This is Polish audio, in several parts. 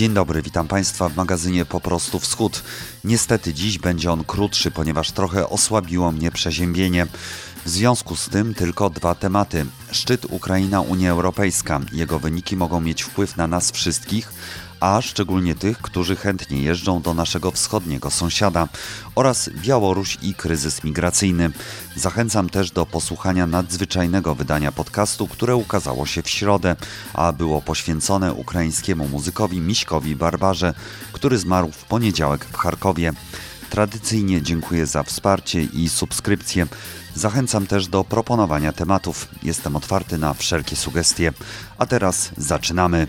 Dzień dobry, witam Państwa w magazynie Po prostu Wschód. Niestety dziś będzie on krótszy, ponieważ trochę osłabiło mnie przeziębienie. W związku z tym tylko dwa tematy. Szczyt Ukraina-Unia Europejska. Jego wyniki mogą mieć wpływ na nas wszystkich, a szczególnie tych, którzy chętnie jeżdżą do naszego wschodniego sąsiada, oraz Białoruś i kryzys migracyjny. Zachęcam też do posłuchania nadzwyczajnego wydania podcastu, które ukazało się w środę, a było poświęcone ukraińskiemu muzykowi Miśkowi Barbarze, który zmarł w poniedziałek w Charkowie. Tradycyjnie dziękuję za wsparcie i subskrypcję. Zachęcam też do proponowania tematów. Jestem otwarty na wszelkie sugestie. A teraz zaczynamy.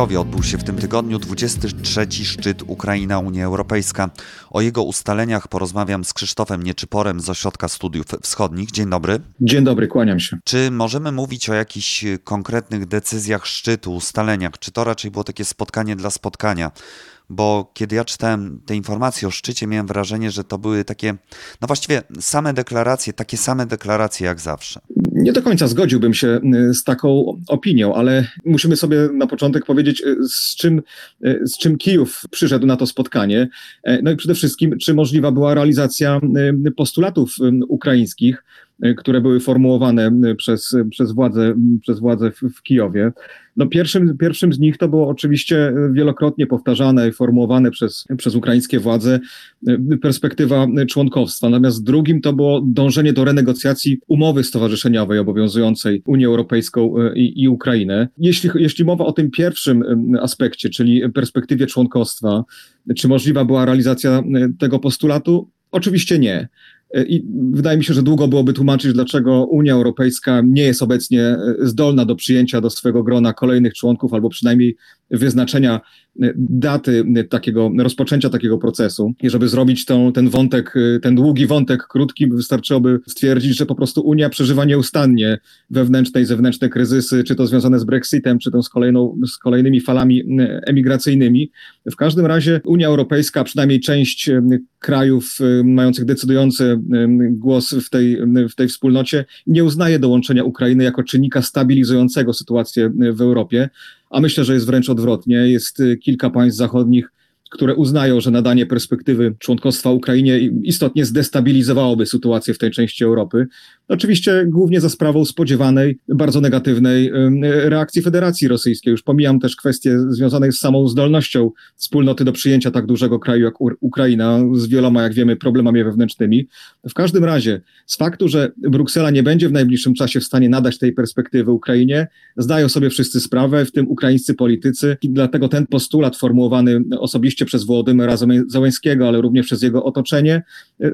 Kijowie odbył się w tym tygodniu 23. szczyt Ukraina-Unia Europejska. O jego ustaleniach porozmawiam z Krzysztofem Nieczyporem z Ośrodka Studiów Wschodnich. Dzień dobry. Dzień dobry, kłaniam się. Czy możemy mówić o jakichś konkretnych decyzjach szczytu, ustaleniach? Czy to raczej było takie spotkanie dla spotkania? Bo kiedy ja czytałem te informacje o szczycie, miałem wrażenie, że to były takie, no właściwie same deklaracje, takie same deklaracje jak zawsze. Nie do końca zgodziłbym się y, z taką opinią, ale musimy sobie na początek powiedzieć, y, z czym, y, z czym Kijów przyszedł na to spotkanie. No i przede wszystkim, czy możliwa była realizacja postulatów ukraińskich które były formułowane przez, przez władze, przez władze w, w Kijowie. No pierwszym, pierwszym z nich to było oczywiście wielokrotnie powtarzane i formułowane przez, przez ukraińskie władze y, perspektywa członkowstwa. Natomiast drugim to było dążenie do renegocjacji umowy stowarzyszeniowej obowiązującej Unię Europejską i, i Ukrainę. Jeśli, jeśli mowa o tym pierwszym aspekcie, czyli perspektywie członkostwa, czy możliwa była realizacja tego postulatu? Oczywiście nie. I wydaje mi się, że długo byłoby tłumaczyć, dlaczego Unia Europejska nie jest obecnie e, zdolna do przyjęcia do swojego grona kolejnych członków, albo przynajmniej wyznaczenia e, daty e, takiego, rozpoczęcia takiego procesu. I żeby zrobić tą, ten wątek, ten długi wątek krótki, wystarczyłoby stwierdzić, że po prostu Unia przeżywa nieustannie wewnętrzne i zewnętrzne kryzysy, czy to związane z Brexitem, czy to z, kolejną, z kolejnymi falami emigracyjnymi. W każdym razie Unia Europejska, przynajmniej część krajów mających decydujący głos w tej, w tej wspólnocie, nie uznaje dołączenia Ukrainy jako czynnika stabilizującego sytuację w Europie, a myślę, że jest wręcz odwrotnie. Jest kilka państw zachodnich, które uznają, że nadanie perspektywy członkostwa Ukrainie istotnie zdestabilizowałoby sytuację w tej części Europy. Oczywiście głównie za sprawą spodziewanej, bardzo negatywnej reakcji Federacji Rosyjskiej. Już pomijam też kwestie związane z samą zdolnością wspólnoty do przyjęcia tak dużego kraju jak Ukraina, z wieloma, jak wiemy, problemami wewnętrznymi. W każdym razie, z faktu, że Bruksela nie będzie w najbliższym czasie w stanie nadać tej perspektywy Ukrainie, zdają sobie wszyscy sprawę, w tym ukraińscy politycy, i dlatego ten postulat formułowany osobiście przez Włodymyra Załęskiego, ale również przez jego otoczenie,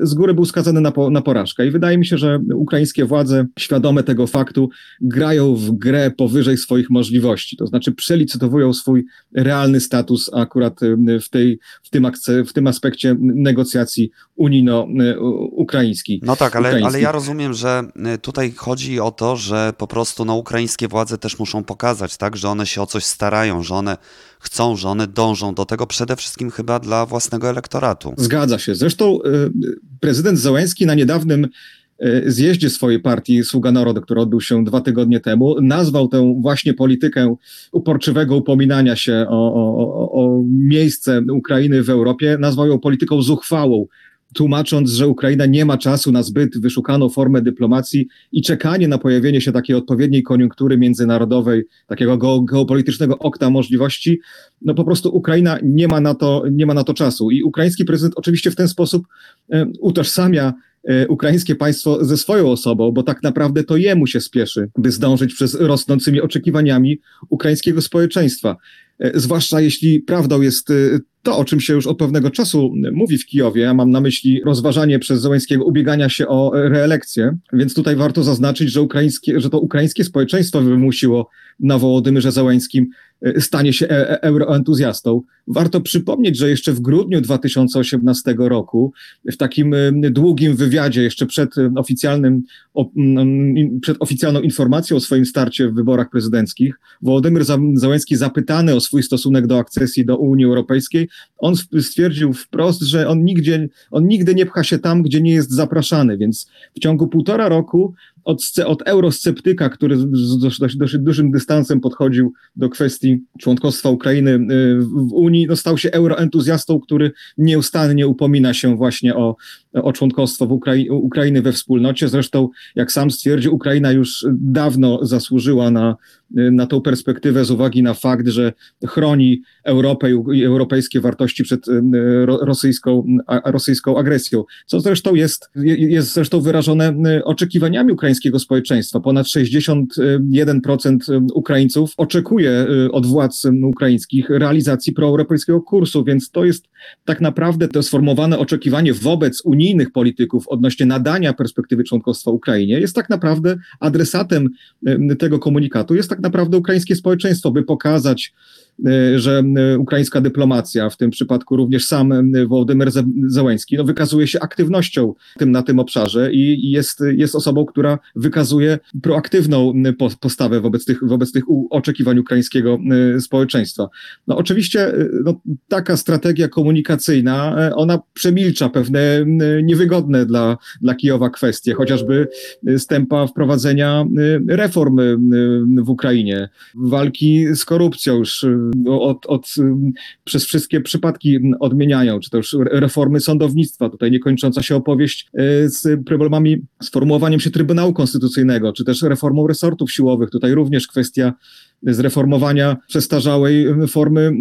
z góry był skazany na, po, na porażkę. I wydaje mi się, że ukraińskie władze, świadome tego faktu, grają w grę powyżej swoich możliwości, to znaczy przelicytowują swój realny status akurat w, tej, w, tym, akce, w tym aspekcie negocjacji unijno-ukraińskich. No tak, ale, ale ja rozumiem, że tutaj chodzi o to, że po prostu no, ukraińskie władze też muszą pokazać, tak, że one się o coś starają, że one chcą, że one dążą do tego przede wszystkim chyba dla własnego elektoratu. Zgadza się. Zresztą y, prezydent Załęski na niedawnym E, zjeździe swojej partii Sługa Narodu, który odbył się dwa tygodnie temu, nazwał tę właśnie politykę uporczywego upominania się o, o, o miejsce Ukrainy w Europie, nazwał ją polityką zuchwałą, tłumacząc, że Ukraina nie ma czasu na zbyt wyszukaną formę dyplomacji i czekanie na pojawienie się takiej odpowiedniej koniunktury międzynarodowej, takiego geopolitycznego okna możliwości, no po prostu Ukraina nie ma na to, nie ma na to czasu. I ukraiński prezydent oczywiście w ten sposób e, utożsamia E, ukraińskie państwo ze swoją osobą, bo tak naprawdę to jemu się spieszy, by zdążyć przez rosnącymi oczekiwaniami ukraińskiego społeczeństwa. Zwłaszcza jeśli prawdą jest to, o czym się już od pewnego czasu mówi w Kijowie, mam na myśli rozważanie przez Zełenskiego ubiegania się o reelekcję, więc tutaj warto zaznaczyć, że, ukraińskie, że to ukraińskie społeczeństwo wymusiło na Wołodymyrze Zełenskim e, stanie się e, e, euroentuzjastą. Warto przypomnieć, że jeszcze w grudniu 2018 roku, w takim długim wywiadzie, jeszcze przed oficjalnym, przed oficjalną informacją o swoim starcie w wyborach prezydenckich, Wołodymyr Zełenski zapytany o swój stosunek do akcesji do Unii Europejskiej, on stwierdził wprost, że on nigdzie, on nigdy nie pcha się tam, gdzie nie jest zapraszany, więc w ciągu półtora roku od, od eurosceptyka, który z dosyć, dosyć dużym dystansem podchodził do kwestii członkostwa Ukrainy y, w Unii, no stał się euroentuzjastą, który nieustannie upomina się właśnie o, o członkostwo Ukrai Ukrainy we wspólnocie. Zresztą, jak sam stwierdził, Ukraina już dawno zasłużyła na, na tą perspektywę z uwagi na fakt, że chroni Europę i europejskie wartości przed y, rosyjską, rosyjską agresją, co zresztą jest, jest zresztą wyrażone y, oczekiwaniami ukraińskiego społeczeństwa. Ponad 61% Ukraińców oczekuje od władz ukraińskich realizacji proeuropejskiego kursu, więc to jest tak naprawdę to sformowane oczekiwanie wobec unijnych polityków odnośnie nadania perspektywy członkostwa Ukrainie jest tak naprawdę adresatem tego komunikatu, jest tak naprawdę ukraińskie społeczeństwo, by pokazać, E, że e, ukraińska dyplomacja, w tym przypadku również sam e, Wołodymyr Zełenski, no, wykazuje się aktywnością tym, na tym obszarze i jest, jest osobą, która wykazuje proaktywną postawę wobec tych, wobec tych oczekiwań ukraińskiego społeczeństwa. No oczywiście no, taka strategia komunikacyjna, ona przemilcza pewne niewygodne dla, dla Kijowa kwestie, chociażby stępa wprowadzenia reform w Ukrainie, walki z korupcją już od, od, przez wszystkie przypadki odmieniają, czy też reformy sądownictwa, tutaj niekończąca się opowieść e, z problemami, z formułowaniem się Trybunału Konstytucyjnego, czy też reformą resortów siłowych, tutaj również kwestia zreformowania przestarzałej formy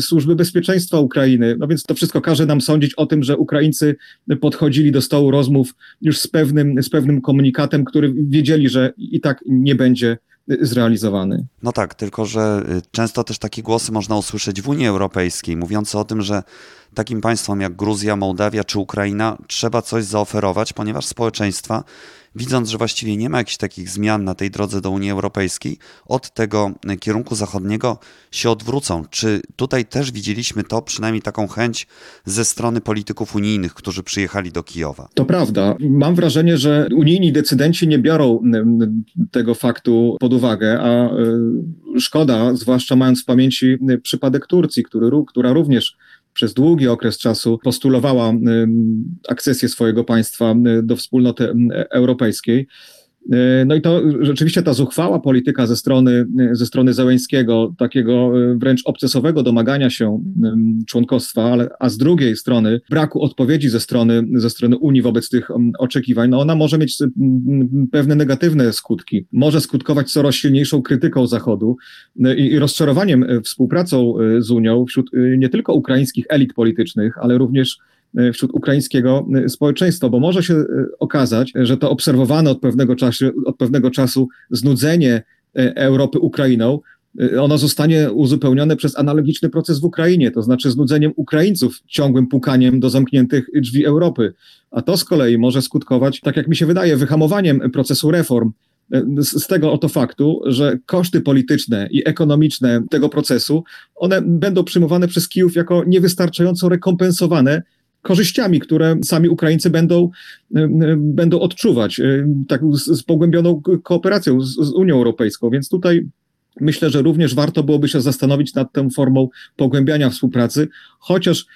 służby bezpieczeństwa Ukrainy. No więc to wszystko każe nam sądzić o tym, że Ukraińcy podchodzili do stołu rozmów już z pewnym, z pewnym komunikatem, który wiedzieli, że i tak nie będzie zrealizowany. No tak, tylko że y, często też takie głosy można usłyszeć w Unii Europejskiej, mówiące o tym, że takim państwom jak Gruzja, Mołdawia czy Ukraina trzeba coś zaoferować, ponieważ społeczeństwa widząc, że właściwie nie ma jakichś takich zmian na tej drodze do Unii Europejskiej, od tego kierunku zachodniego się odwrócą. Czy tutaj też widzieliśmy to, przynajmniej taką chęć ze strony polityków unijnych, którzy przyjechali do Kijowa? To prawda. Mam wrażenie, że unijni decydenci nie biorą tego faktu pod uwagę, a e, szkoda, zwłaszcza mając w pamięci przypadek Turcji, który, która również przez długi okres czasu postulowała akcesję swojego państwa do wspólnoty europejskiej. E, no i to rzeczywiście ta zuchwała polityka ze strony, ze strony Zełęńskiego, takiego e, wręcz obcesowego domagania się członkostwa, ale, a z drugiej strony braku odpowiedzi ze strony, ze strony Unii wobec tych oczekiwań, no ona może mieć pewne negatywne skutki. Może skutkować coraz silniejszą krytyką Zachodu e, i, i rozczarowaniem współpracą z Unią wśród nie tylko ukraińskich elit politycznych, ale również E, wśród ukraińskiego e, społeczeństwa, bo może się e, okazać, że to obserwowane od pewnego czasu, od pewnego czasu znudzenie Europy Ukrainą ono zostanie uzupełnione przez analogiczny proces w Ukrainie, to znaczy znudzeniem Ukraińców ciągłym pukaniem do zamkniętych drzwi Europy. A to z kolei może skutkować, tak jak mi się wydaje, wyhamowaniem procesu reform. Z tego oto faktu, że koszty polityczne i ekonomiczne tego procesu, one będą przyjmowane przez Kijów jako niewystarczająco rekompensowane korzyściami, które sami Ukraińcy będą, e, e, będą odczuwać, e, tak z, z pogłębioną kooperacją z, z Unią Europejską. Więc tutaj myślę, że również warto byłoby się zastanowić nad tą formą pogłębiania współpracy, chociaż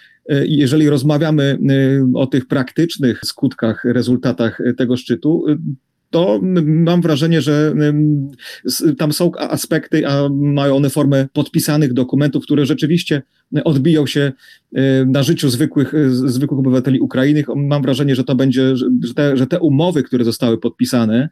jeżeli rozmawiamy o tych praktycznych skutkach, rezultatach tego szczytu, to mam wrażenie, że tam są aspekty, a mają one formę podpisanych dokumentów, które rzeczywiście odbiją się na życiu zwykłych, zwykłych obywateli Ukrainy. Mam wrażenie, że to będzie, że te, że te umowy, które zostały podpisane,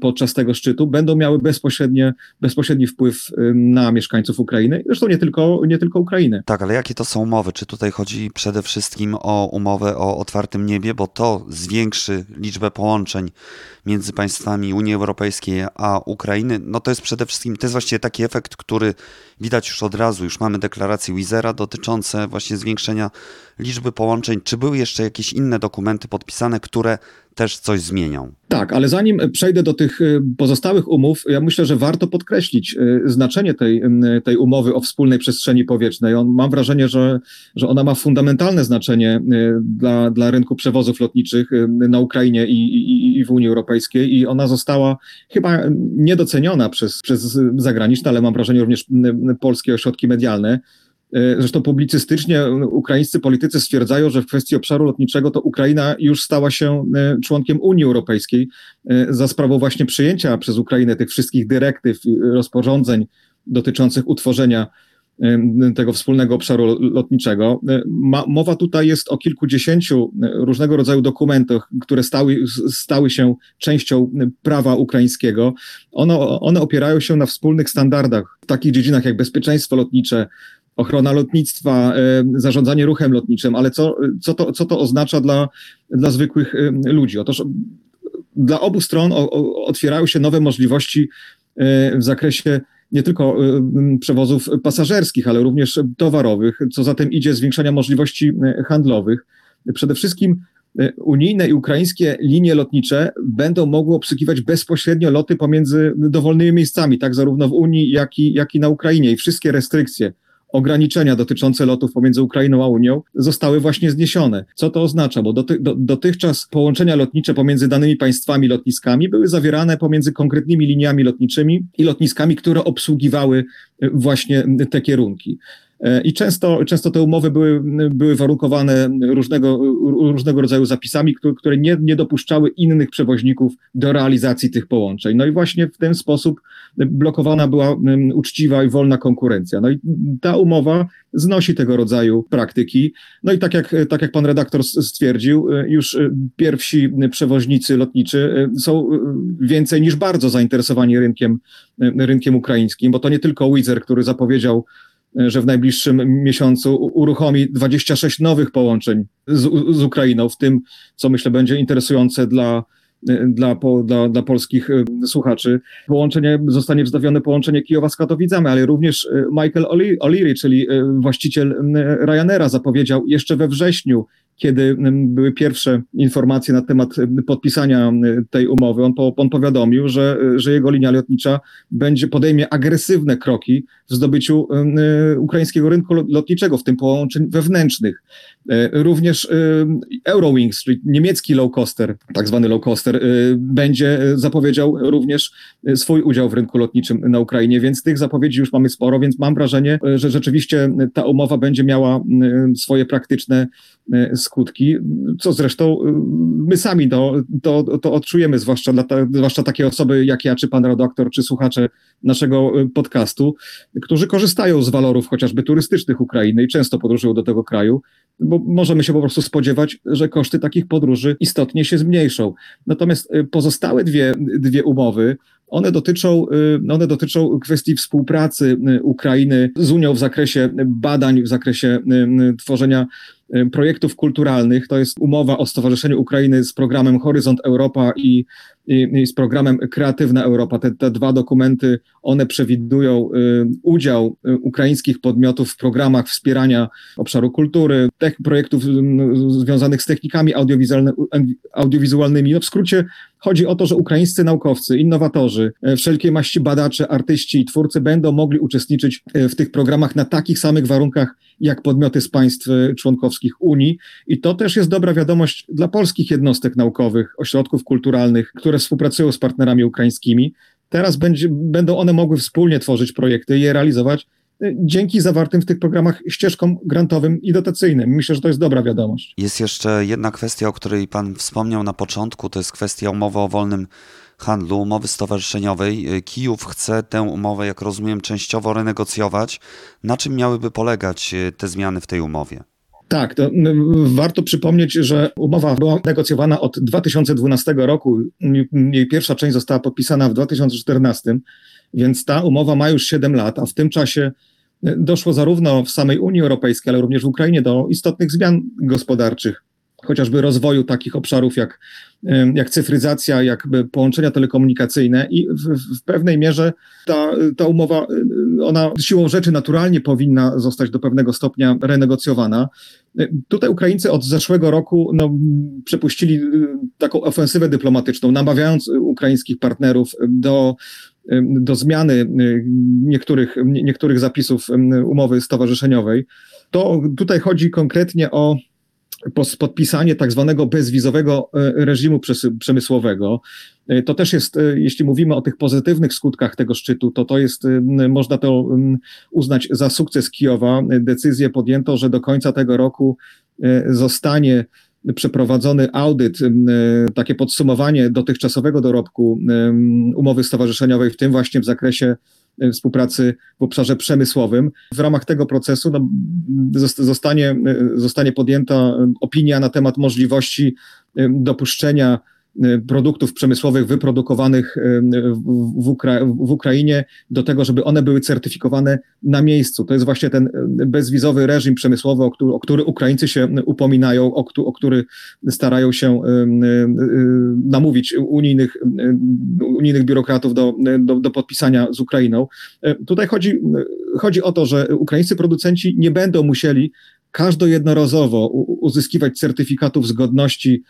podczas tego szczytu będą miały bezpośrednie, bezpośredni wpływ na mieszkańców Ukrainy, zresztą nie tylko, nie tylko Ukrainy. Tak, ale jakie to są umowy? Czy tutaj chodzi przede wszystkim o umowę o otwartym niebie, bo to zwiększy liczbę połączeń między państwami Unii Europejskiej a Ukrainy? No to jest przede wszystkim, to jest właściwie taki efekt, który widać już od razu, już mamy deklarację Wizera dotyczące właśnie zwiększenia liczby połączeń. Czy były jeszcze jakieś inne dokumenty podpisane, które też coś zmienią. Tak, ale zanim przejdę do tych y, pozostałych umów, ja myślę, że warto podkreślić y, znaczenie tej, tej umowy o wspólnej przestrzeni powietrznej. On, mam wrażenie, że, że ona ma fundamentalne znaczenie y, dla, dla rynku przewozów lotniczych na Ukrainie i, i, i w Unii Europejskiej i ona została chyba niedoceniona przez, przez zagraniczne, ale mam wrażenie również polskie ośrodki medialne. E, zresztą publicystycznie ukraińscy politycy stwierdzają, że w kwestii obszaru lotniczego to Ukraina już stała się e, członkiem Unii Europejskiej e, za sprawą właśnie przyjęcia przez Ukrainę tych wszystkich dyrektyw, rozporządzeń dotyczących utworzenia tego wspólnego obszaru lotniczego. mowa tutaj jest o kilkudziesięciu różnego rodzaju dokumentach, które stały, stały się częścią prawa ukraińskiego. One opierają się na wspólnych standardach w takich dziedzinach jak bezpieczeństwo lotnicze, ochrona lotnictwa, e, zarządzanie ruchem lotniczym, ale co, co, to, co to oznacza dla, dla zwykłych e, ludzi? Otóż dla obu stron otwierają się nowe możliwości e, w zakresie nie tylko przewozów pasażerskich, ale również towarowych, co za tym idzie zwiększenia możliwości handlowych. Przede wszystkim unijne i ukraińskie linie lotnicze będą mogły obsługiwać bezpośrednio loty pomiędzy dowolnymi miejscami, tak zarówno w Unii, jak i, jak i na Ukrainie. I wszystkie restrykcje ograniczenia dotyczące lotów pomiędzy Ukrainą a Unią zostały właśnie zniesione. Co to oznacza? Bo doty, do, dotychczas połączenia lotnicze pomiędzy danymi państwami lotniskami były zawierane pomiędzy konkretnymi liniami lotniczymi i lotniskami, które obsługiwały właśnie te kierunki. E, I często, często te umowy były, były warunkowane różnego, różnego rodzaju zapisami, które, nie, nie dopuszczały innych przewoźników do realizacji tych połączeń. No i właśnie w ten sposób blokowana była uczciwa i wolna konkurencja. No i ta umowa znosi tego rodzaju praktyki. No i tak jak, tak jak pan redaktor stwierdził, e, już e, pierwsi przewoźnicy lotniczy są więcej niż bardzo zainteresowani rynkiem, rynkiem ukraińskim, bo to nie tylko Wizer, który zapowiedział że w najbliższym miesiącu uruchomi 26 nowych połączeń z, z Ukrainą, w tym, co myślę będzie interesujące dla, dla, dla, dla polskich y, słuchaczy. Połączenie zostanie wznowione połączenie Kijowa z Katowicami, ale również Michael O'Leary, czyli właściciel Ryanaira, zapowiedział jeszcze we wrześniu kiedy były pierwsze informacje na temat podpisania tej umowy, on, po, on powiadomił, że, że jego linia lotnicza będzie podejmie agresywne kroki w zdobyciu ukraińskiego rynku lotniczego, w tym połączeń wewnętrznych. E, również Eurowings, czyli niemiecki low coaster, tak zwany low coaster, e, będzie zapowiedział również swój udział w rynku lotniczym na Ukrainie, więc tych zapowiedzi już mamy sporo, więc mam wrażenie, że rzeczywiście ta umowa będzie miała swoje praktyczne E, skutki, co zresztą e, my sami to, to, to odczujemy, zwłaszcza, dla ta, zwłaszcza takie osoby jak ja, czy pan redaktor, czy słuchacze naszego e, podcastu, którzy korzystają z walorów chociażby turystycznych Ukrainy i często podróżują do tego kraju, bo możemy się po prostu spodziewać, że koszty takich podróży istotnie się zmniejszą. Natomiast pozostałe dwie, dwie umowy, one dotyczą, one dotyczą kwestii współpracy Ukrainy z Unią w zakresie badań, w zakresie tworzenia Y, projektów kulturalnych. To jest umowa o Stowarzyszeniu Ukrainy z programem Horyzont Europa i, i, i z programem Kreatywna Europa. Te, te, dwa dokumenty, one przewidują y, udział y, ukraińskich podmiotów w programach wspierania obszaru kultury, tych projektów y, związanych z technikami audiowizualnymi. No w skrócie chodzi o to, że ukraińscy naukowcy, innowatorzy, y, wszelkie maści badacze, artyści i twórcy będą mogli uczestniczyć y, w tych programach na takich samych warunkach, jak podmioty z państw członkowskich Unii. I to też jest dobra wiadomość dla polskich jednostek naukowych, ośrodków kulturalnych, które współpracują z partnerami ukraińskimi. Teraz będzie, będą one mogły wspólnie tworzyć projekty i je realizować y, dzięki zawartym w tych programach ścieżkom grantowym i dotacyjnym. Myślę, że to jest dobra wiadomość. Jest jeszcze jedna kwestia, o której Pan wspomniał na początku, to jest kwestia umowy o wolnym handlu, umowy stowarzyszeniowej. Y, Kijów chce tę umowę, jak rozumiem, częściowo renegocjować. Na czym miałyby polegać y, te zmiany w tej umowie? Tak, to warto przypomnieć, że umowa była negocjowana od 2012 roku. Jej pierwsza część została podpisana w 2014, więc ta umowa ma już 7 lat, a w tym czasie doszło zarówno w samej Unii Europejskiej, ale również w Ukrainie do istotnych zmian gospodarczych chociażby rozwoju takich obszarów jak, jak cyfryzacja, jakby połączenia telekomunikacyjne i w, w, pewnej mierze ta, ta umowa, ona siłą rzeczy naturalnie powinna zostać do pewnego stopnia renegocjowana. Tutaj Ukraińcy od zeszłego roku no, przepuścili taką ofensywę dyplomatyczną, namawiając ukraińskich partnerów do do zmiany niektórych, niektórych zapisów umowy stowarzyszeniowej. To tutaj chodzi konkretnie o podpisanie tak zwanego bezwizowego e, reżimu przemysłowego. E, to też jest, e, jeśli mówimy o tych pozytywnych skutkach tego szczytu, to to jest, można to uznać za sukces Kijowa. Decyzję podjęto, że do końca tego roku zostanie przeprowadzony audyt, takie podsumowanie dotychczasowego dorobku umowy stowarzyszeniowej, w tym właśnie w zakresie współpracy w obszarze przemysłowym. W ramach tego procesu no, zostanie, e, zostanie podjęta opinia na temat możliwości e, dopuszczenia Y, produktów przemysłowych wyprodukowanych y, w, Ukra w, Ukrainie do tego, żeby one były certyfikowane na miejscu. To jest właśnie ten y, bezwizowy reżim przemysłowy, o który, o który Ukraińcy się upominają, o, o który starają się namówić unijnych, unijnych biurokratów do, do, do podpisania z Ukrainą. Tutaj chodzi, chodzi o to, że ukraińscy producenci nie będą musieli każdo jednorazowo uzyskiwać certyfikatów zgodności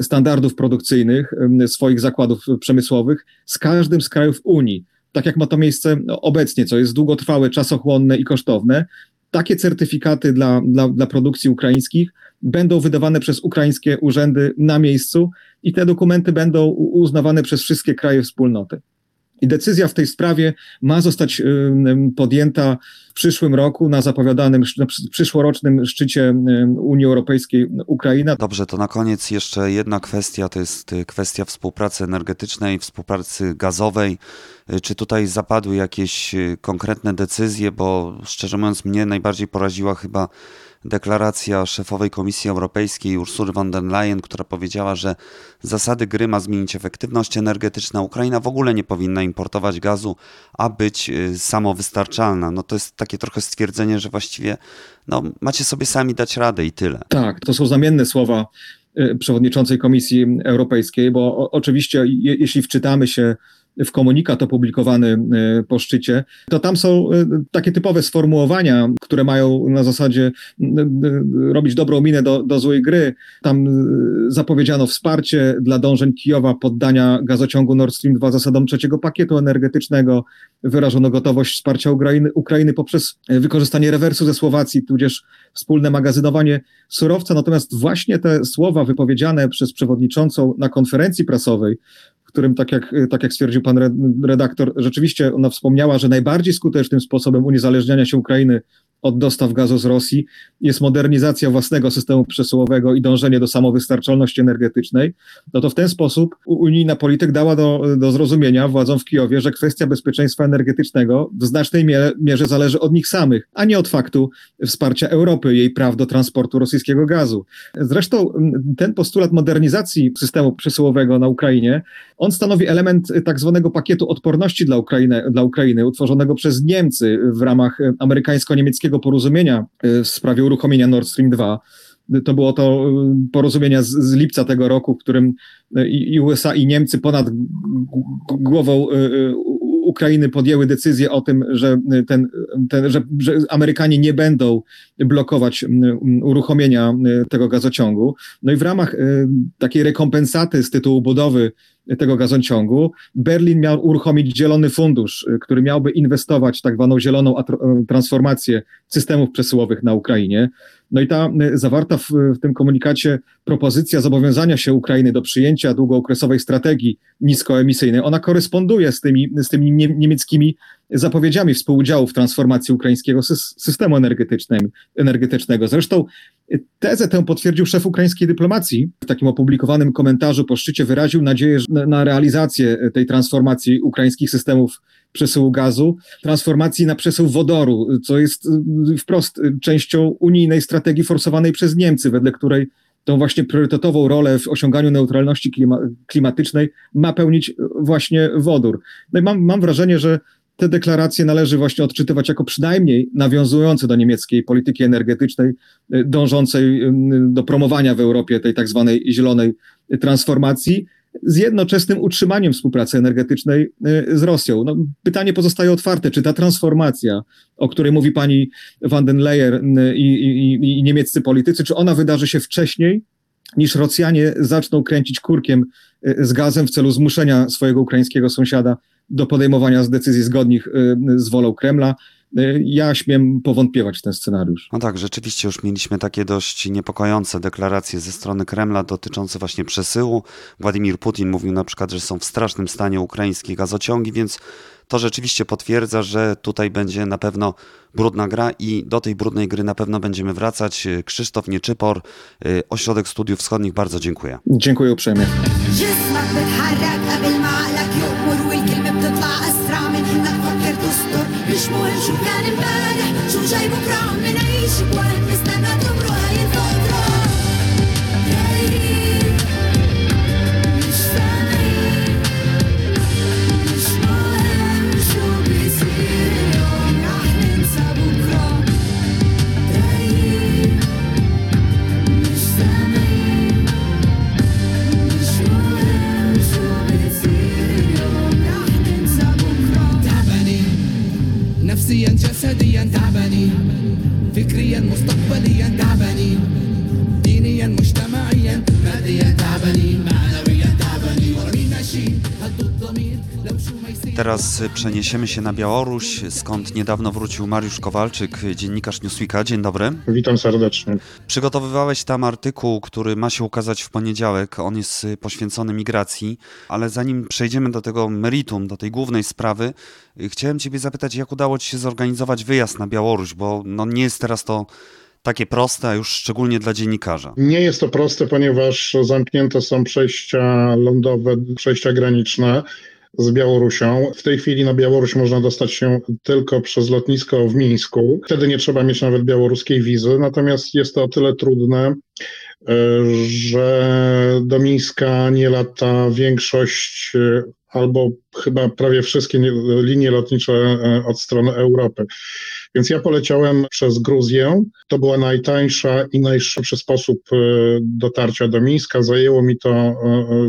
standardów produkcyjnych swoich zakładów przemysłowych z każdym z krajów Unii, tak jak ma to miejsce obecnie, co jest długotrwałe, czasochłonne i kosztowne. Takie certyfikaty dla, dla, dla produkcji ukraińskich będą wydawane przez ukraińskie urzędy na miejscu i te dokumenty będą uznawane przez wszystkie kraje wspólnoty. I decyzja w tej sprawie ma zostać podjęta w przyszłym roku na zapowiadanym, na przyszłorocznym szczycie Unii Europejskiej Ukraina. Dobrze, to na koniec jeszcze jedna kwestia, to jest y, kwestia współpracy energetycznej, współpracy gazowej. Y, czy tutaj zapadły jakieś y, konkretne decyzje, bo szczerze mówiąc mnie najbardziej poraziła chyba deklaracja szefowej Komisji Europejskiej Ursury von der Leyen, która powiedziała, że zasady gry ma zmienić efektywność energetyczna. Ukraina w ogóle nie powinna importować gazu, a być y, samowystarczalna. No to jest takie trochę stwierdzenie, że właściwie no, macie sobie sami dać radę i tyle. Tak, to są znamienne słowa y, przewodniczącej Komisji Europejskiej, bo oczywiście jeśli wczytamy się w komunikat opublikowany e, po szczycie, to tam są e, takie typowe sformułowania, które mają na zasadzie robić dobrą minę do, do złej gry. Tam e, zapowiedziano wsparcie dla dążeń Kijowa poddania gazociągu Nord Stream 2 zasadom trzeciego pakietu energetycznego. Wyrażono gotowość wsparcia Ukrainy, Ukrainy poprzez wykorzystanie rewersu ze Słowacji, tudzież wspólne magazynowanie surowca. Natomiast właśnie te słowa wypowiedziane przez przewodniczącą na konferencji prasowej którym, tak jak, tak jak stwierdził pan redaktor, rzeczywiście ona wspomniała, że najbardziej skutecznym sposobem uniezależniania się Ukrainy od dostaw gazu z Rosji jest modernizacja własnego systemu przesyłowego i dążenie do samowystarczalności energetycznej, no to w ten sposób unijna polityka dała do, do zrozumienia władzom w Kijowie, że kwestia bezpieczeństwa energetycznego w znacznej mierze, mierze zależy od nich samych, a nie od faktu wsparcia Europy, jej praw do transportu rosyjskiego gazu. Zresztą ten postulat modernizacji systemu przesyłowego na Ukrainie, on stanowi element tak zwanego pakietu odporności dla Ukrainy, dla Ukrainy utworzonego przez Niemcy w ramach amerykańsko-niemieckiego porozumienia y, w sprawie uruchomienia Nord Stream 2. To było to y, porozumienia z, z lipca tego roku, w którym y, i USA i Niemcy ponad głową Ukrainy podjęły decyzję o tym, że, ten, ten, że, że Amerykanie nie będą blokować uruchomienia tego gazociągu. No i w ramach takiej rekompensaty z tytułu budowy tego gazociągu, Berlin miał uruchomić zielony fundusz, y, który miałby inwestować w tak zwaną zieloną y, transformację systemów przesyłowych na Ukrainie. No i ta y, zawarta w, w tym komunikacie propozycja zobowiązania się Ukrainy do przyjęcia długookresowej strategii niskoemisyjnej, ona koresponduje z tymi, z tymi niemieckimi zapowiedziami współudziału w transformacji ukraińskiego systemu energetycznego. Zresztą tezę tę potwierdził szef ukraińskiej dyplomacji. W takim opublikowanym komentarzu po szczycie wyraził nadzieję na realizację tej transformacji ukraińskich systemów przesyłu gazu, transformacji na przesył wodoru, co jest wprost częścią unijnej strategii forsowanej przez Niemcy, wedle której tą właśnie priorytetową rolę w osiąganiu neutralności klima klimatycznej ma pełnić właśnie wodór. No i mam, mam wrażenie, że te deklaracje należy właśnie odczytywać jako przynajmniej nawiązujące do niemieckiej polityki energetycznej, y, dążącej do promowania w Europie tej tak zwanej zielonej transformacji, z jednoczesnym utrzymaniem współpracy energetycznej y, z Rosją. No, pytanie pozostaje otwarte, czy ta transformacja, o której mówi pani van den Leyen i, i, i niemieccy politycy, czy ona wydarzy się wcześniej, niż Rosjanie zaczną kręcić kurkiem z gazem w celu zmuszenia swojego ukraińskiego sąsiada do podejmowania decyzji zgodnych y, z wolą Kremla. Y, ja śmiem powątpiewać w ten scenariusz. No tak, rzeczywiście już mieliśmy takie dość niepokojące deklaracje ze strony Kremla dotyczące właśnie przesyłu. Władimir Putin mówił na przykład, że są w strasznym stanie ukraińskie gazociągi, więc to rzeczywiście potwierdza, że tutaj będzie na pewno brudna gra i do tej brudnej gry na pewno będziemy wracać. Krzysztof Nieczypor, y, Ośrodek Studiów Wschodnich, bardzo dziękuję. Dziękuję uprzejmie. Eles moem julgar em baga Teraz przeniesiemy się na Białoruś, skąd niedawno wrócił Mariusz Kowalczyk, dziennikarz Newsweeka. Dzień dobry. Witam serdecznie. Przygotowywałeś tam artykuł, który ma się ukazać w poniedziałek. On jest poświęcony migracji, ale zanim przejdziemy do tego meritum, do tej głównej sprawy, chciałem Ciebie zapytać, jak udało Ci się zorganizować wyjazd na Białoruś, bo no nie jest teraz to takie proste, a już szczególnie dla dziennikarza. Nie jest to proste, ponieważ zamknięte są przejścia lądowe, przejścia graniczne z Białorusią. W tej chwili na Białoruś można dostać się tylko przez lotnisko w Mińsku. Wtedy nie trzeba mieć nawet białoruskiej wizy, natomiast jest to o tyle trudne, e, że do Mińska nie lata większość e, albo chyba prawie wszystkie linie lotnicze e, od strony Europy. Więc ja poleciałem przez Gruzję. To była najtańsza i najszybszy sposób e, dotarcia do Mińska. Zajęło mi to e,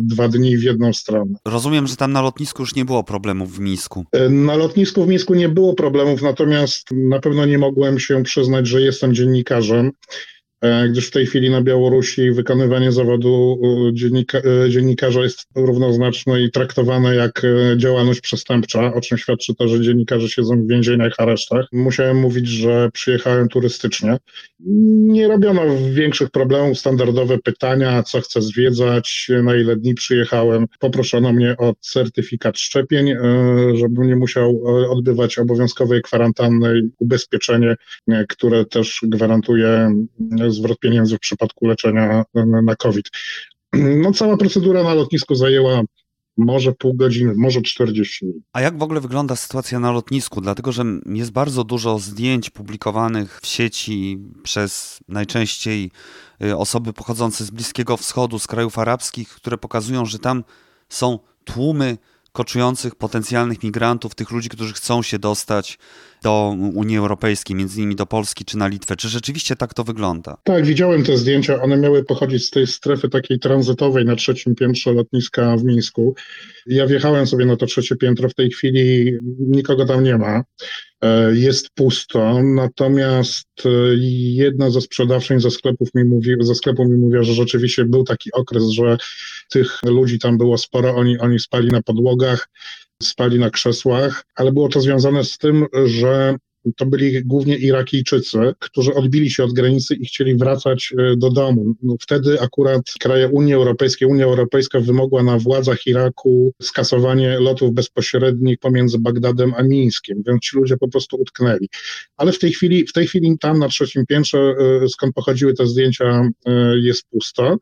dwa dni w jedną stronę. Rozumiem, że tam na lotnisku już nie było problemów w Mińsku. Na lotnisku w Mińsku nie było problemów, natomiast na pewno nie mogłem się przyznać, że jestem dziennikarzem gdyż w tej chwili na Białorusi wykonywanie zawodu dziennika, dziennikarza jest równoznaczne i traktowane jak działalność przestępcza, o czym świadczy to, że dziennikarze siedzą w więzieniach, aresztach. Musiałem mówić, że przyjechałem turystycznie. Nie robiono większych problemów, standardowe pytania, co chcę zwiedzać, na ile dni przyjechałem. Poproszono mnie o certyfikat szczepień, żebym nie musiał odbywać obowiązkowej kwarantanny, ubezpieczenie, które też gwarantuje zwrot pieniędzy w przypadku leczenia na COVID. No, cała procedura na lotnisku zajęła może pół godziny, może 40 minut. A jak w ogóle wygląda sytuacja na lotnisku? Dlatego, że jest bardzo dużo zdjęć publikowanych w sieci przez najczęściej y, osoby pochodzące z Bliskiego Wschodu, z krajów arabskich, które pokazują, że tam są tłumy koczujących potencjalnych migrantów, tych ludzi, którzy chcą się dostać do Unii Europejskiej, między innymi do Polski czy na Litwę. Czy rzeczywiście tak to wygląda? Tak, widziałem te zdjęcia. One miały pochodzić z tej strefy takiej tranzytowej na trzecim piętrze lotniska w Mińsku. Ja wjechałem sobie na to trzecie piętro. W tej chwili nikogo tam nie ma. E, jest pusto, natomiast e, jedna ze sprzedawczyń ze, sklepów mi mówi, ze sklepu mi mówiła, że rzeczywiście był taki okres, że tych ludzi tam było sporo, oni, oni spali na podłogach, spali na krzesłach, ale było to związane z tym, że to byli głównie Irakijczycy, którzy odbili się od granicy i chcieli wracać e, do domu. No, wtedy akurat kraje Unii Europejskiej, Unia Europejska wymogła na władzach Iraku skasowanie lotów bezpośrednich pomiędzy Bagdadem a Mińskiem, więc ci ludzie po prostu utknęli. Ale w tej chwili, w tej chwili tam na trzecim piętrze, e, skąd pochodziły te zdjęcia, jest pusto.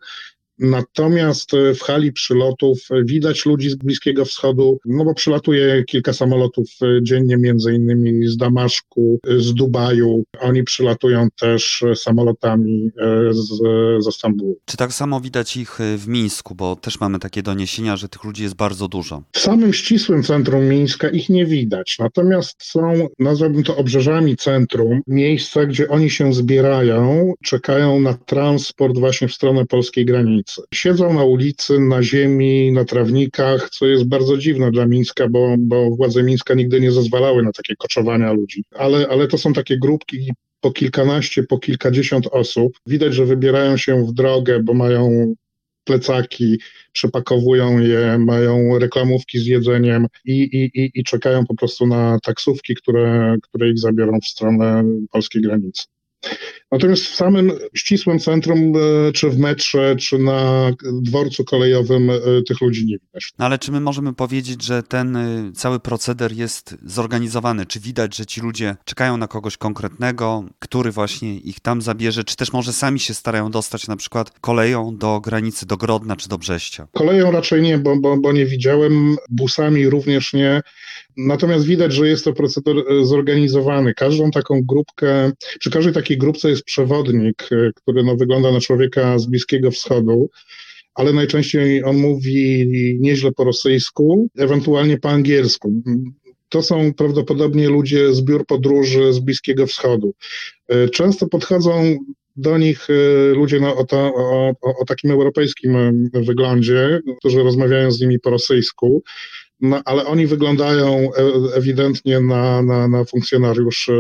Natomiast e, w hali przylotów widać ludzi z Bliskiego Wschodu, no bo przylatuje kilka samolotów e, dziennie, między innymi z Damaszku, e, z Dubaju. Oni przylatują też samolotami z, ze Stambułu. Czy tak samo widać ich w Mińsku, bo też mamy takie doniesienia, że tych ludzi jest bardzo dużo? W samym ścisłym centrum Mińska ich nie widać, natomiast są, nazwałbym to obrzeżami centrum, miejsca, gdzie oni się zbierają, czekają na transport właśnie w stronę polskiej granicy. Siedzą na ulicy, na ziemi, na trawnikach, co jest bardzo dziwne dla Mińska, bo, bo władze Mińska nigdy nie zezwalały na takie koczowania ludzi. Ale, ale to są takie grupki po kilkanaście, po kilkadziesiąt osób. Widać, że wybierają się w drogę, bo mają plecaki, przepakowują je, mają reklamówki z jedzeniem i, i, i, i czekają po prostu na taksówki, które, które ich zabiorą w stronę polskiej granicy. Natomiast w samym ścisłym centrum, e, czy w metrze, czy na dworcu kolejowym e, tych ludzi nie widać. No ale czy my możemy powiedzieć, że ten e, cały proceder jest zorganizowany? Czy widać, że ci ludzie czekają na kogoś konkretnego, który właśnie ich tam zabierze, czy też może sami się starają dostać na przykład koleją do granicy, do Grodna czy do Brześcia? Koleją raczej nie, bo, bo, bo nie widziałem, busami również nie. Natomiast widać, że jest to proceder zorganizowany. Każdą taką grupkę, przy każdej takiej grupce jest przewodnik, e, który no, wygląda na człowieka z Bliskiego Wschodu, ale najczęściej on mówi nieźle po rosyjsku, ewentualnie po angielsku. To są prawdopodobnie ludzie z biur podróży z Bliskiego Wschodu. E, często podchodzą do nich e, ludzie no, o, o, o, takim europejskim wyglądzie, którzy rozmawiają z nimi po rosyjsku no, ale oni wyglądają e, ewidentnie na, na, na funkcjonariuszy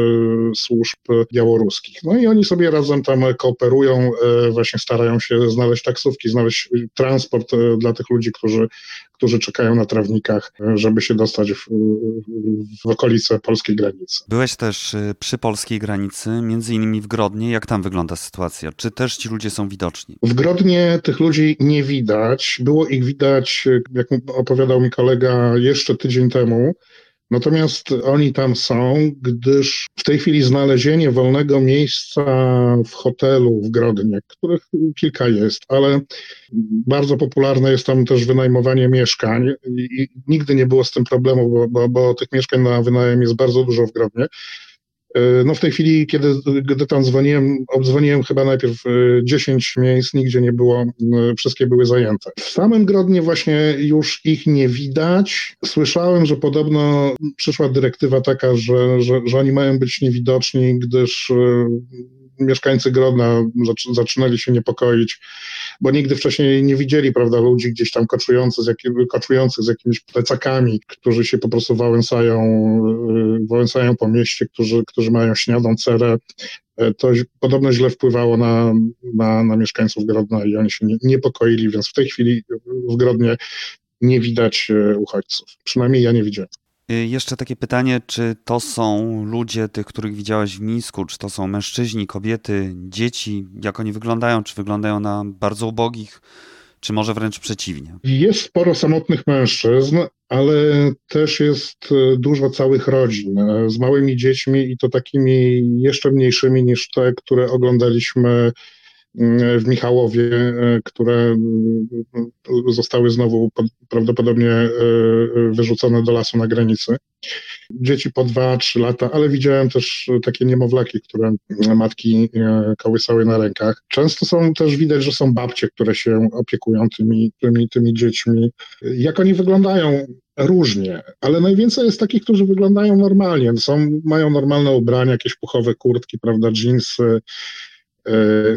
służb białoruskich. No i oni sobie razem tam kooperują, e, właśnie starają się znaleźć taksówki, znaleźć transport e, dla tych ludzi, którzy, którzy czekają na trawnikach, żeby się dostać w, w okolice polskiej granicy. Byłeś też przy polskiej granicy, między innymi w Grodnie. Jak tam wygląda sytuacja? Czy też ci ludzie są widoczni? W Grodnie tych ludzi nie widać. Było ich widać, jak opowiadał mi kolega, jeszcze tydzień temu. Natomiast oni tam są, gdyż w tej chwili znalezienie wolnego miejsca w hotelu w Grodnie, których kilka jest, ale bardzo popularne jest tam też wynajmowanie mieszkań i nigdy nie było z tym problemu, bo, bo, bo tych mieszkań na wynajem jest bardzo dużo w Grodnie. E, no w tej chwili, kiedy, gdy tam dzwoniłem, obdzwoniłem chyba najpierw 10 e, miejsc, nigdzie nie było, wszystkie były zajęte. W samym Grodnie właśnie już ich nie widać. Słyszałem, że podobno przyszła dyrektywa taka, że, że, że oni mają być niewidoczni, gdyż e, mieszkańcy Grodna zaczynali się niepokoić, bo nigdy wcześniej nie widzieli, prawda, ludzi gdzieś tam koczujących z, jakim, koczujących z jakimiś plecakami, którzy się po prostu wałęsają, y, wałęsają po mieście, którzy, którzy mają śniadą cerę. E, to podobno źle wpływało na, na, na mieszkańców Grodna i oni się nie, niepokoili, więc w tej chwili w Grodnie nie widać e, uchodźców. Przynajmniej ja nie widziałem. Y, jeszcze takie pytanie, czy to są ludzie, tych, których widziałeś w Mińsku, czy to są mężczyźni, kobiety, dzieci, jak oni wyglądają, czy wyglądają na bardzo ubogich, czy może wręcz przeciwnie? Jest sporo samotnych mężczyzn, ale też jest e, dużo całych rodzin e, z małymi dziećmi i to takimi jeszcze mniejszymi niż te, które oglądaliśmy w Michałowie, e, które mm, zostały znowu prawdopodobnie e, wyrzucone do lasu na granicy. Dzieci po dwa, trzy lata, ale widziałem też takie niemowlaki, które matki e, kołysały na rękach. Często są też widać, że są babcie, które się opiekują tymi, tymi, tymi dziećmi. Jak oni wyglądają? Różnie, ale najwięcej jest takich, którzy wyglądają normalnie. Są, mają normalne ubrania, jakieś puchowe kurtki, prawda, dżinsy, E,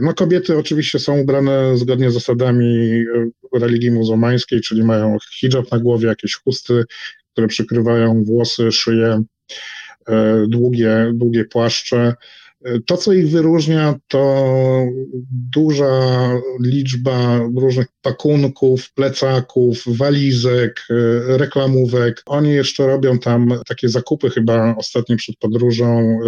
no kobiety oczywiście są ubrane zgodnie z zasadami e, religii muzułmańskiej, czyli mają hijab na głowie, jakieś chusty, które przykrywają włosy, szyję, e, długie, długie płaszcze. To, co ich wyróżnia, to duża liczba różnych pakunków, plecaków, walizek, e, reklamówek. Oni jeszcze robią tam takie zakupy chyba ostatnio przed podróżą e,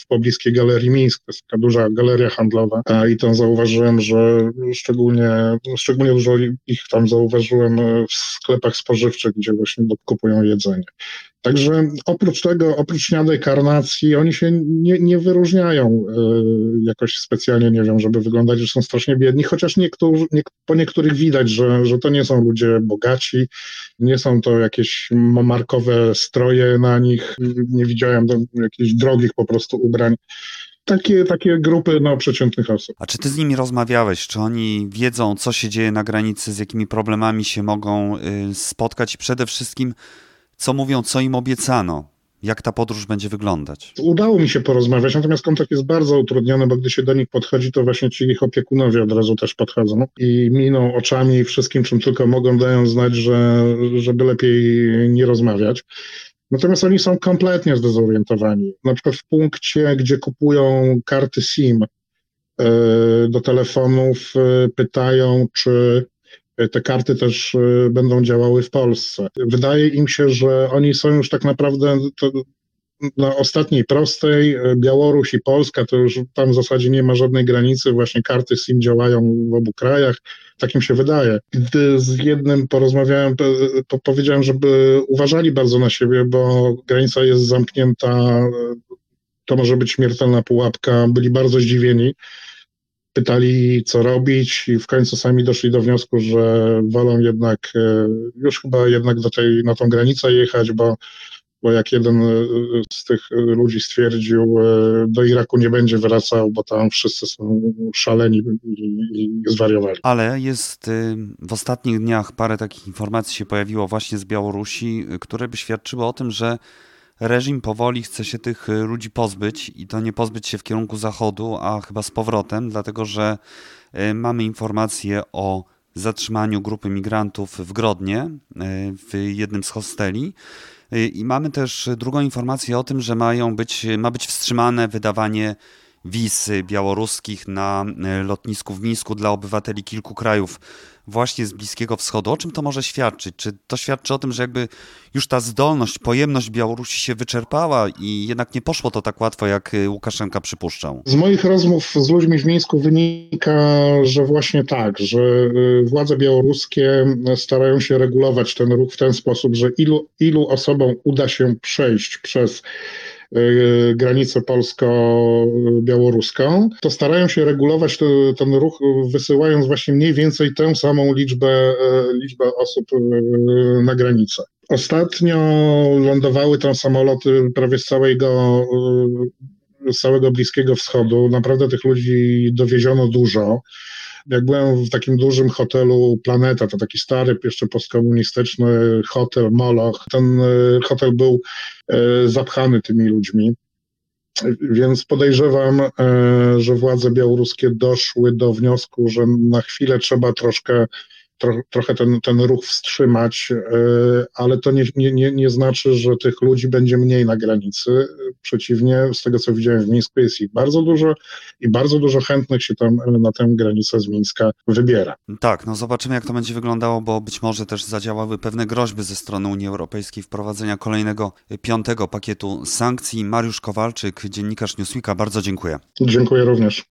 w pobliskiej Galerii Mińsk. To jest taka duża galeria handlowa i tam zauważyłem, że szczególnie, szczególnie dużo ich tam zauważyłem w sklepach spożywczych, gdzie właśnie kupują jedzenie. Także oprócz tego, oprócz śniadej karnacji, oni się nie, nie wyróżniają jakoś specjalnie, nie wiem, żeby wyglądać, że są strasznie biedni, chociaż niektórzy, nie, po widać, że, że to nie są ludzie bogaci, nie są to jakieś markowe stroje na nich, nie widziałem jakichś drogich po prostu ubrań takie, takie grupy no, przeciętnych osób. A czy ty z nimi rozmawiałeś? Czy oni wiedzą, co się dzieje na granicy, z jakimi problemami się mogą y, spotkać i przede wszystkim co mówią, co im obiecano, jak ta podróż będzie wyglądać? Udało mi się porozmawiać, natomiast kontakt jest bardzo utrudniony, bo gdy się do nich podchodzi, to właśnie ci ich opiekunowie od razu też podchodzą i miną oczami i wszystkim, czym tylko mogą, dają znać, że, żeby lepiej nie rozmawiać. Natomiast oni są kompletnie zdezorientowani. Na przykład w punkcie, gdzie kupują karty SIM e, do telefonów, e, pytają, czy te karty też e, będą działały w Polsce. Wydaje im się, że oni są już tak naprawdę na ostatniej prostej. E, Białoruś i Polska to już tam w zasadzie nie ma żadnej granicy, właśnie karty SIM działają w obu krajach. Tak im się wydaje. Gdy z jednym porozmawiałem, powiedziałem, żeby uważali bardzo na siebie, bo granica jest zamknięta, to może być śmiertelna pułapka. Byli bardzo zdziwieni pytali, co robić, i w końcu sami doszli do wniosku, że wolą jednak e, już chyba jednak do tej, na tą granicę jechać, bo, bo jak jeden e, z tych ludzi stwierdził, e, do Iraku nie będzie wracał, bo tam wszyscy są szaleni i, i zwariowali. Ale jest w ostatnich dniach parę takich informacji się pojawiło właśnie z Białorusi, które by świadczyły o tym, że reżim powoli chce się tych y, ludzi pozbyć i to nie pozbyć się w kierunku zachodu, a chyba z powrotem, dlatego że y, mamy informacje o zatrzymaniu grupy migrantów w Grodnie, y, w jednym z hosteli. I mamy też drugą informację o tym, że mają być, ma być wstrzymane wydawanie wiz białoruskich na lotnisku w Mińsku dla obywateli kilku krajów właśnie z Bliskiego Wschodu. O czym to może świadczyć? Czy to świadczy o tym, że jakby już ta zdolność, pojemność Białorusi się wyczerpała i jednak nie poszło to tak łatwo, jak y, Łukaszenka przypuszczał? Z moich rozmów z ludźmi w Mińsku wynika, że właśnie tak, że y, władze białoruskie starają się regulować ten ruch w ten sposób, że ilu, ilu osobom uda się przejść przez granicę polsko-białoruską, to starają się regulować ten ruch, wysyłając właśnie mniej więcej tę samą liczbę, y, liczbę osób y, na granicę. Ostatnio lądowały tam samoloty prawie z całego, z całego Bliskiego Wschodu. Naprawdę tych ludzi dowieziono dużo jak byłem w takim dużym hotelu Planeta, to taki stary, jeszcze postkomunistyczny hotel Moloch, ten e, hotel był e, zapchany tymi ludźmi. Więc podejrzewam, e, że władze białoruskie doszły do wniosku, że na chwilę trzeba troszkę tro, trochę ten, ten ruch wstrzymać, e, ale to nie, nie, nie znaczy, że tych ludzi będzie mniej na granicy. Przeciwnie, z tego co widziałem w Mińsku jest ich bardzo dużo i bardzo dużo chętnych się tam na tę granicę z Mińska wybiera. Tak, no zobaczymy jak to będzie wyglądało, bo być może też zadziałały pewne groźby ze strony Unii Europejskiej wprowadzenia kolejnego piątego pakietu sankcji. Mariusz Kowalczyk, dziennikarz Newsweeka, bardzo dziękuję. Dziękuję również.